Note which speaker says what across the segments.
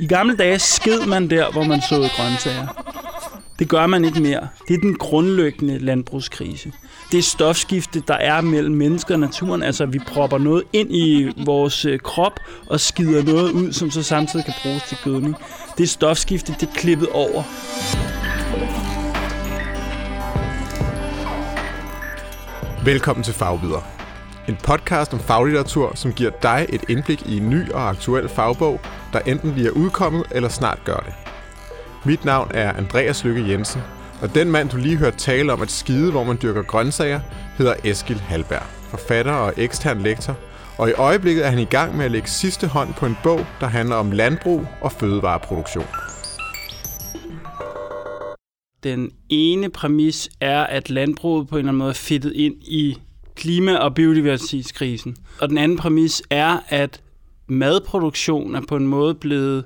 Speaker 1: I gamle dage sked man der, hvor man såede grøntsager. Det gør man ikke mere. Det er den grundlæggende landbrugskrise. Det stofskifte, der er mellem mennesker og naturen. Altså, vi propper noget ind i vores øh, krop og skider noget ud, som så samtidig kan bruges til gødning. Det stofskifte, det er klippet over.
Speaker 2: Velkommen til Fagbider. En podcast om faglitteratur, som giver dig et indblik i en ny og aktuel fagbog, der enten lige er udkommet eller snart gør det. Mit navn er Andreas Lykke Jensen, og den mand, du lige hørte tale om at skide, hvor man dyrker grøntsager, hedder Eskil Halberg, forfatter og ekstern lektor, og i øjeblikket er han i gang med at lægge sidste hånd på en bog, der handler om landbrug og fødevareproduktion.
Speaker 1: Den ene præmis er, at landbruget på en eller anden måde er fittet ind i klima- og biodiversitetskrisen. Og den anden præmis er, at madproduktion er på en måde blevet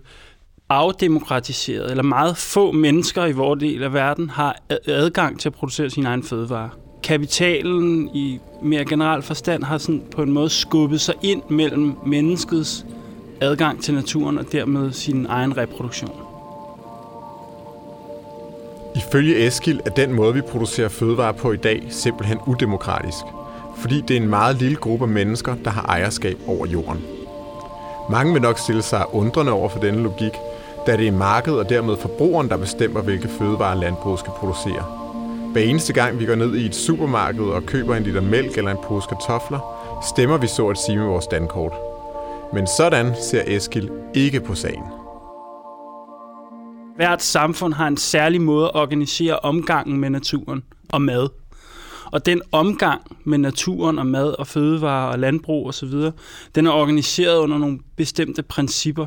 Speaker 1: afdemokratiseret, eller meget få mennesker i vores del af verden har adgang til at producere sin egen fødevare. Kapitalen i mere generel forstand har sådan på en måde skubbet sig ind mellem menneskets adgang til naturen og dermed sin egen reproduktion.
Speaker 2: Ifølge Eskil er den måde, vi producerer fødevarer på i dag, simpelthen udemokratisk. Fordi det er en meget lille gruppe mennesker, der har ejerskab over jorden. Mange vil nok stille sig undrende over for denne logik, da det er markedet og dermed forbrugeren, der bestemmer, hvilke fødevarer landbruget skal producere. Hver eneste gang vi går ned i et supermarked og køber en liter mælk eller en pose kartofler, stemmer vi så at sige med vores dankort. Men sådan ser Eskil ikke på sagen.
Speaker 1: Hvert samfund har en særlig måde at organisere omgangen med naturen og mad. Og den omgang med naturen og mad og fødevarer og landbrug osv., den er organiseret under nogle bestemte principper.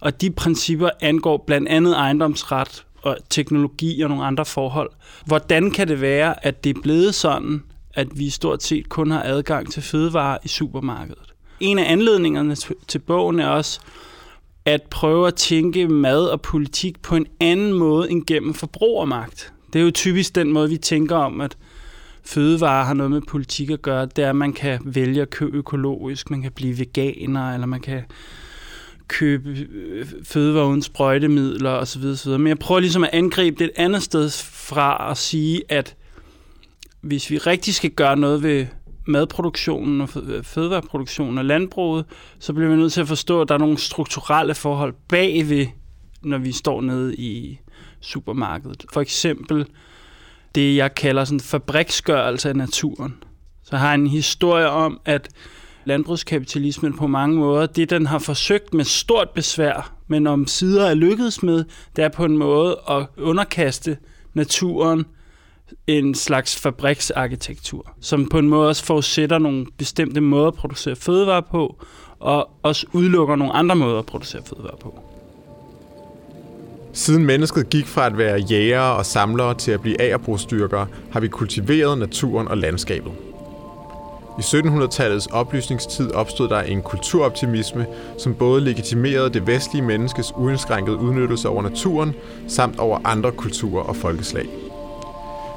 Speaker 1: Og de principper angår blandt andet ejendomsret og teknologi og nogle andre forhold. Hvordan kan det være, at det er blevet sådan, at vi stort set kun har adgang til fødevarer i supermarkedet? En af anledningerne til bogen er også at prøve at tænke mad og politik på en anden måde end gennem forbrugermagt. Det er jo typisk den måde, vi tænker om, at fødevarer har noget med politik at gøre. Det er, at man kan vælge at købe økologisk, man kan blive veganer, eller man kan købe øh, fødevarer uden sprøjtemidler osv. osv. Men jeg prøver ligesom at angribe det et andet sted fra at sige, at hvis vi rigtig skal gøre noget ved madproduktionen og fødevareproduktionen og landbruget, så bliver vi nødt til at forstå, at der er nogle strukturelle forhold bagved, når vi står nede i supermarkedet. For eksempel det, jeg kalder sådan fabriksgørelse af naturen. Så har jeg en historie om, at landbrugskapitalismen på mange måder, det den har forsøgt med stort besvær, men om sider er lykkedes med, det er på en måde at underkaste naturen en slags fabriksarkitektur, som på en måde også forudsætter nogle bestemte måder at producere fødevarer på, og også udelukker nogle andre måder at producere fødevarer på.
Speaker 2: Siden mennesket gik fra at være jægere og samlere til at blive agerbrugsdyrkere, har vi kultiveret naturen og landskabet. I 1700-tallets oplysningstid opstod der en kulturoptimisme, som både legitimerede det vestlige menneskes uindskrænkede udnyttelse over naturen, samt over andre kulturer og folkeslag.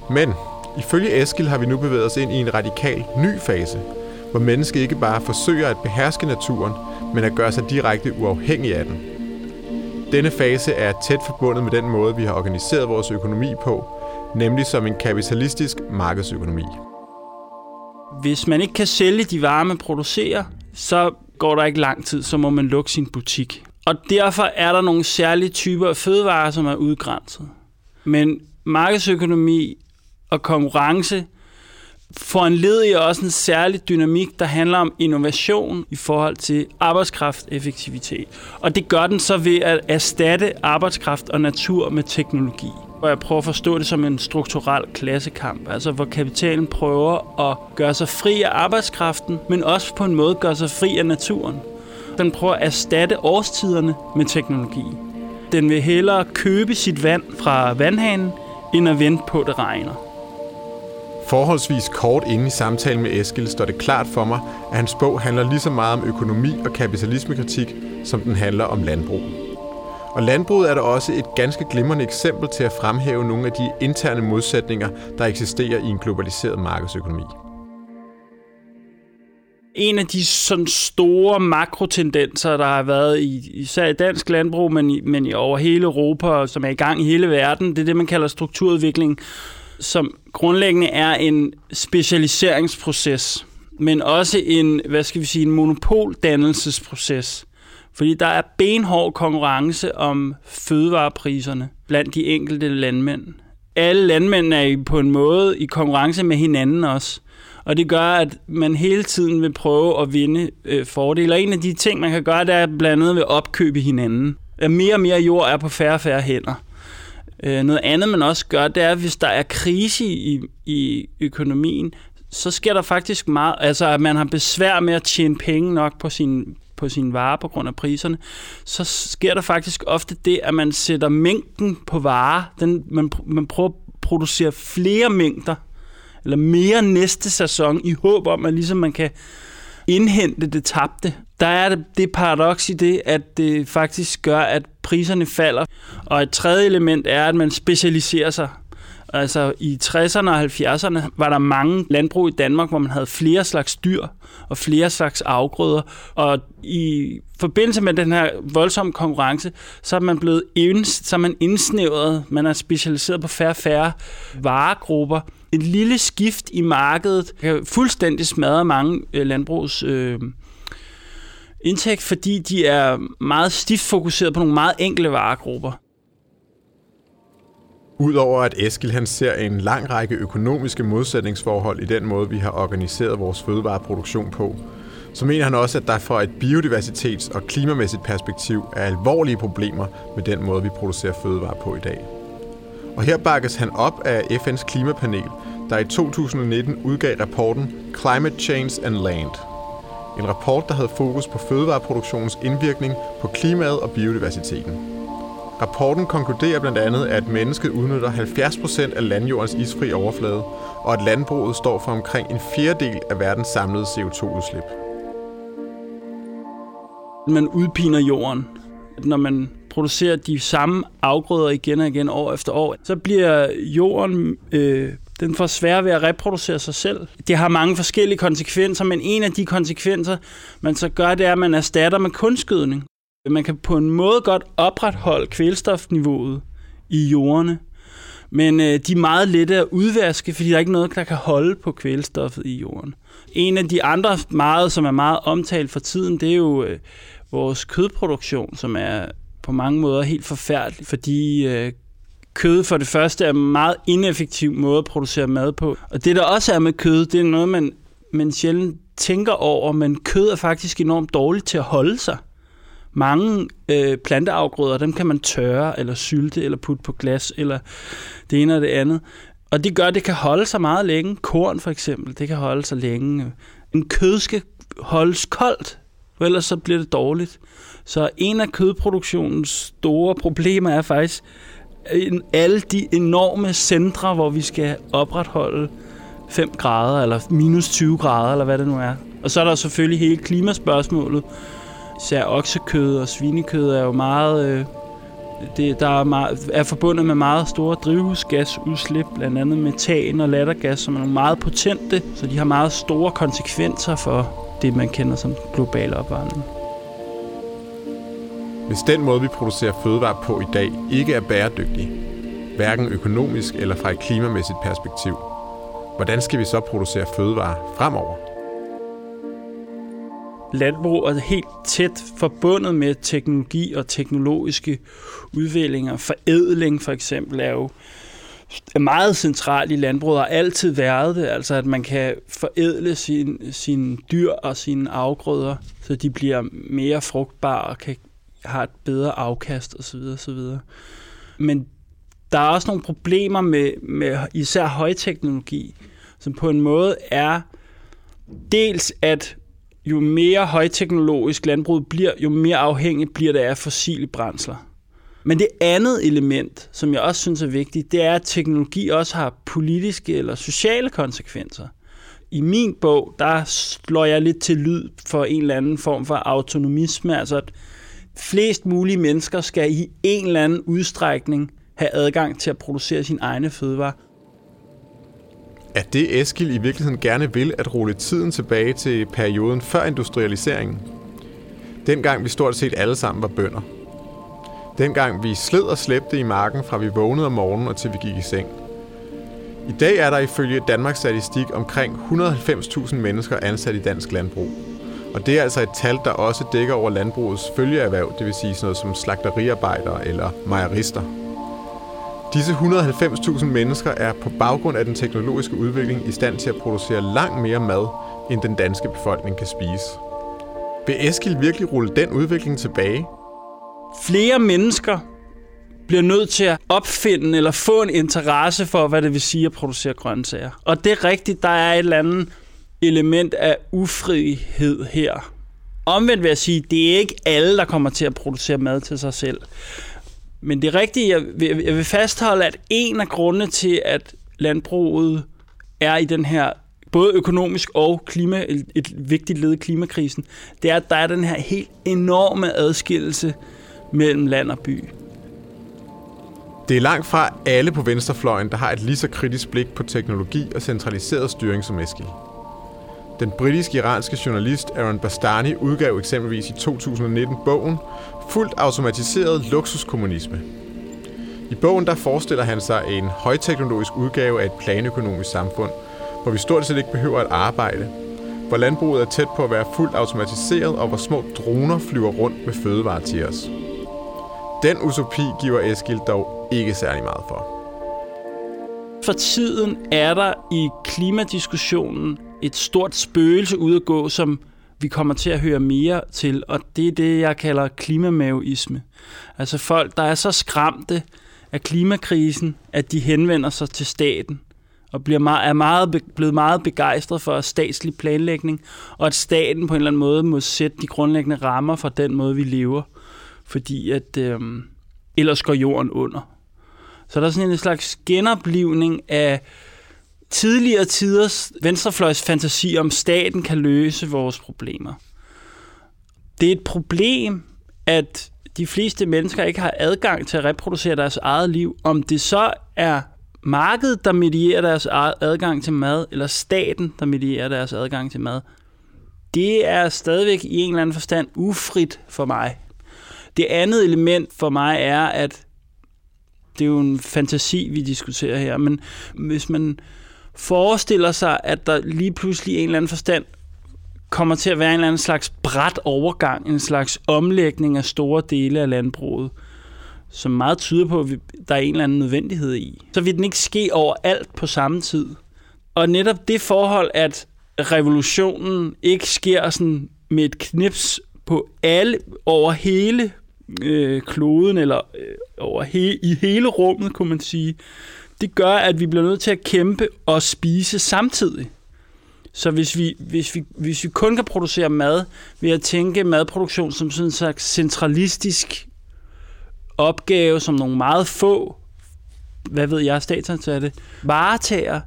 Speaker 2: Men ifølge Eskil har vi nu bevæget os ind i en radikal ny fase, hvor mennesket ikke bare forsøger at beherske naturen, men at gøre sig direkte uafhængig af den. Denne fase er tæt forbundet med den måde, vi har organiseret vores økonomi på, nemlig som en kapitalistisk markedsøkonomi.
Speaker 1: Hvis man ikke kan sælge de varer, man producerer, så går der ikke lang tid, så må man lukke sin butik. Og derfor er der nogle særlige typer af fødevarer, som er udgrænset. Men markedsøkonomi og konkurrence foranleder også en særlig dynamik, der handler om innovation i forhold til arbejdskrafteffektivitet. Og det gør den så ved at erstatte arbejdskraft og natur med teknologi. Og jeg prøver at forstå det som en strukturel klassekamp, altså hvor kapitalen prøver at gøre sig fri af arbejdskraften, men også på en måde gøre sig fri af naturen. Den prøver at erstatte årstiderne med teknologi. Den vil hellere købe sit vand fra vandhanen, end at vente på, at det regner.
Speaker 2: Forholdsvis kort inde i samtalen med Eskil står det klart for mig, at hans bog handler lige så meget om økonomi og kapitalismekritik, som den handler om landbrug. Og landbruget er der også et ganske glimrende eksempel til at fremhæve nogle af de interne modsætninger, der eksisterer i en globaliseret markedsøkonomi.
Speaker 1: en af de sådan store makrotendenser, der har været i, især i dansk landbrug, men, i, men i over hele Europa, som er i gang i hele verden, det er det, man kalder strukturudvikling, som grundlæggende er en specialiseringsproces, men også en, hvad skal vi sige, en monopoldannelsesproces. Fordi der er benhård konkurrence om fødevarepriserne blandt de enkelte landmænd. Alle landmænd er på en måde i konkurrence med hinanden også. Og det gør, at man hele tiden vil prøve at vinde øh, fordele. Og en af de ting, man kan gøre, det er blandt andet ved at opkøbe hinanden. At mere og mere jord er på færre og færre hænder. Øh, noget andet, man også gør, det er, at hvis der er krise i, i økonomien, så sker der faktisk meget, altså at man har besvær med at tjene penge nok på sin på sine varer på grund af priserne, så sker der faktisk ofte det, at man sætter mængden på varer, den, man, man prøver at producere flere mængder, eller mere næste sæson, i håb om, at ligesom man kan indhente det tabte. Der er det, paradoks i det, at det faktisk gør, at priserne falder. Og et tredje element er, at man specialiserer sig. Altså i 60'erne og 70'erne var der mange landbrug i Danmark, hvor man havde flere slags dyr og flere slags afgrøder. Og i forbindelse med den her voldsomme konkurrence, så er man blevet så er man indsnævret, man er specialiseret på færre færre varegrupper. Et lille skift i markedet kan fuldstændig smadre mange øh, landbrugs øh, indtægt, fordi de er meget stift fokuseret på nogle meget enkle varegrupper.
Speaker 2: Udover at Eskil han ser en lang række økonomiske modsætningsforhold i den måde, vi har organiseret vores fødevareproduktion på, så mener han også, at der fra et biodiversitets- og klimamæssigt perspektiv er alvorlige problemer med den måde, vi producerer fødevarer på i dag. Og her bakkes han op af FN's klimapanel, der i 2019 udgav rapporten Climate Change and Land. En rapport, der havde fokus på fødevareproduktionens indvirkning på klimaet og biodiversiteten. Rapporten konkluderer blandt andet, at mennesket udnytter 70% af landjordens isfri overflade, og at landbruget står for omkring en fjerdedel af verdens samlede CO2-udslip.
Speaker 1: Man udpiner jorden. Når man producerer de samme afgrøder igen og igen år efter år, så bliver jorden øh, den får svært ved at reproducere sig selv. Det har mange forskellige konsekvenser, men en af de konsekvenser, man så gør, det er, at man erstatter med kunstgødning. Man kan på en måde godt opretholde kvælstofniveauet i jordene, men øh, de er meget lette at udvaske, fordi der er ikke noget, der kan holde på kvælstoffet i jorden. En af de andre meget, som er meget omtalt for tiden, det er jo øh, vores kødproduktion, som er på mange måder helt forfærdelig, fordi øh, kød for det første er en meget ineffektiv måde at producere mad på. Og det, der også er med kød, det er noget, man, man sjældent tænker over, men kød er faktisk enormt dårligt til at holde sig. Mange øh, planteafgrøder, dem kan man tørre, eller sylte, eller putte på glas, eller det ene og det andet. Og det gør, at det kan holde sig meget længe. Korn for eksempel, det kan holde sig længe. En kød skal holdes koldt, for ellers så bliver det dårligt. Så en af kødproduktionens store problemer er faktisk øh, alle de enorme centre, hvor vi skal opretholde 5 grader, eller minus 20 grader, eller hvad det nu er. Og så er der selvfølgelig hele klimaspørgsmålet, især oksekød og svinekød er jo meget... Øh, det, der er, meget, er forbundet med meget store drivhusgasudslip, blandt andet metan og lattergas, som er nogle meget potente, så de har meget store konsekvenser for det, man kender som global opvarmning.
Speaker 2: Hvis den måde, vi producerer fødevarer på i dag, ikke er bæredygtig, hverken økonomisk eller fra et klimamæssigt perspektiv, hvordan skal vi så producere fødevarer fremover?
Speaker 1: Landbrug er helt tæt forbundet med teknologi og teknologiske udviklinger. Forædling for eksempel er jo er meget centralt i landbruget og har altid været det, altså at man kan forædle sine sin dyr og sine afgrøder, så de bliver mere frugtbare og kan har et bedre afkast osv. osv. Men der er også nogle problemer med, med især højteknologi, som på en måde er dels at jo mere højteknologisk landbruget bliver, jo mere afhængigt bliver det af fossile brændsler. Men det andet element, som jeg også synes er vigtigt, det er, at teknologi også har politiske eller sociale konsekvenser. I min bog, der slår jeg lidt til lyd for en eller anden form for autonomisme, altså at flest mulige mennesker skal i en eller anden udstrækning have adgang til at producere sin egne fødevarer.
Speaker 2: Er det Eskil i virkeligheden gerne vil at rulle tiden tilbage til perioden før industrialiseringen? Dengang vi stort set alle sammen var bønder. Dengang vi sled og slæbte i marken fra vi vågnede om morgenen og til vi gik i seng. I dag er der ifølge Danmarks Statistik omkring 190.000 mennesker ansat i dansk landbrug. Og det er altså et tal, der også dækker over landbrugets følgeerhverv, det vil sige sådan noget som slagteriarbejdere eller mejerister. Disse 190.000 mennesker er på baggrund af den teknologiske udvikling i stand til at producere langt mere mad, end den danske befolkning kan spise. Vil Eskil virkelig rulle den udvikling tilbage?
Speaker 1: Flere mennesker bliver nødt til at opfinde eller få en interesse for, hvad det vil sige at producere grøntsager. Og det er rigtigt, der er et eller andet element af ufrihed her. Omvendt vil jeg sige, det er ikke alle, der kommer til at producere mad til sig selv. Men det rigtige, jeg vil, jeg vil fastholde, at en af grundene til, at landbruget er i den her både økonomisk og klima, et vigtigt led i klimakrisen, det er, at der er den her helt enorme adskillelse mellem land og by.
Speaker 2: Det er langt fra alle på venstrefløjen, der har et lige så kritisk blik på teknologi og centraliseret styring som Eskil. Den britisk-iranske journalist Aaron Bastani udgav eksempelvis i 2019 bogen Fuldt automatiseret luksuskommunisme. I bogen der forestiller han sig en højteknologisk udgave af et planøkonomisk samfund, hvor vi stort set ikke behøver at arbejde, hvor landbruget er tæt på at være fuldt automatiseret, og hvor små droner flyver rundt med fødevarer til os. Den utopi giver Eskil dog ikke særlig meget for.
Speaker 1: For tiden er der i klimadiskussionen et stort spøgelse ud at gå, som vi kommer til at høre mere til, og det er det, jeg kalder klimamaoisme. Altså folk, der er så skræmte af klimakrisen, at de henvender sig til staten og bliver meget, er meget, blevet meget begejstret for statslig planlægning, og at staten på en eller anden måde må sætte de grundlæggende rammer for den måde, vi lever, fordi at øh, ellers går jorden under. Så der er sådan en slags genoplivning af tidligere tiders venstrefløjs fantasi om, staten kan løse vores problemer. Det er et problem, at de fleste mennesker ikke har adgang til at reproducere deres eget liv. Om det så er markedet, der medierer deres adgang til mad, eller staten, der medierer deres adgang til mad, det er stadigvæk i en eller anden forstand ufrit for mig. Det andet element for mig er, at det er jo en fantasi, vi diskuterer her, men hvis man forestiller sig, at der lige pludselig en eller anden forstand kommer til at være en eller anden slags bræt overgang, en slags omlægning af store dele af landbruget, som meget tyder på, at der er en eller anden nødvendighed i. Så vil den ikke ske over alt på samme tid. Og netop det forhold, at revolutionen ikke sker sådan med et knips på alle over hele øh, kloden, eller øh, over he, i hele rummet, kunne man sige, det gør, at vi bliver nødt til at kæmpe og spise samtidig. Så hvis vi, hvis vi, hvis vi kun kan producere mad ved at tænke madproduktion som sådan en slags centralistisk opgave, som nogle meget få, hvad ved jeg, statsansatte, varetager,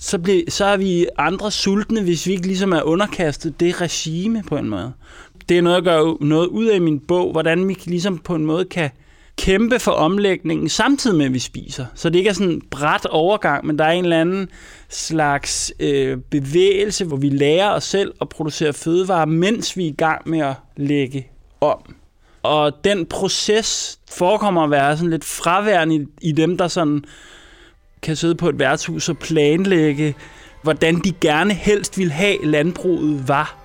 Speaker 1: så, bliver, så er vi andre sultne, hvis vi ikke ligesom er underkastet det regime på en måde. Det er noget, jeg gør noget ud af min bog, hvordan vi ligesom på en måde kan kæmpe for omlægningen samtidig med, at vi spiser. Så det ikke er sådan en bræt overgang, men der er en eller anden slags øh, bevægelse, hvor vi lærer os selv at producere fødevarer, mens vi er i gang med at lægge om. Og den proces forekommer at være sådan lidt fraværende i, i dem, der sådan kan sidde på et værtshus og planlægge, hvordan de gerne helst vil have landbruget var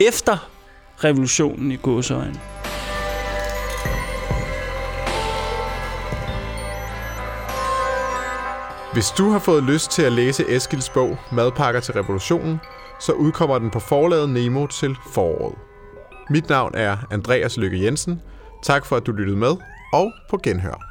Speaker 1: efter revolutionen i godsøjne.
Speaker 2: Hvis du har fået lyst til at læse Eskils bog Madpakker til revolutionen, så udkommer den på forlaget Nemo til foråret. Mit navn er Andreas Lykke Jensen. Tak for at du lyttede med, og på genhør.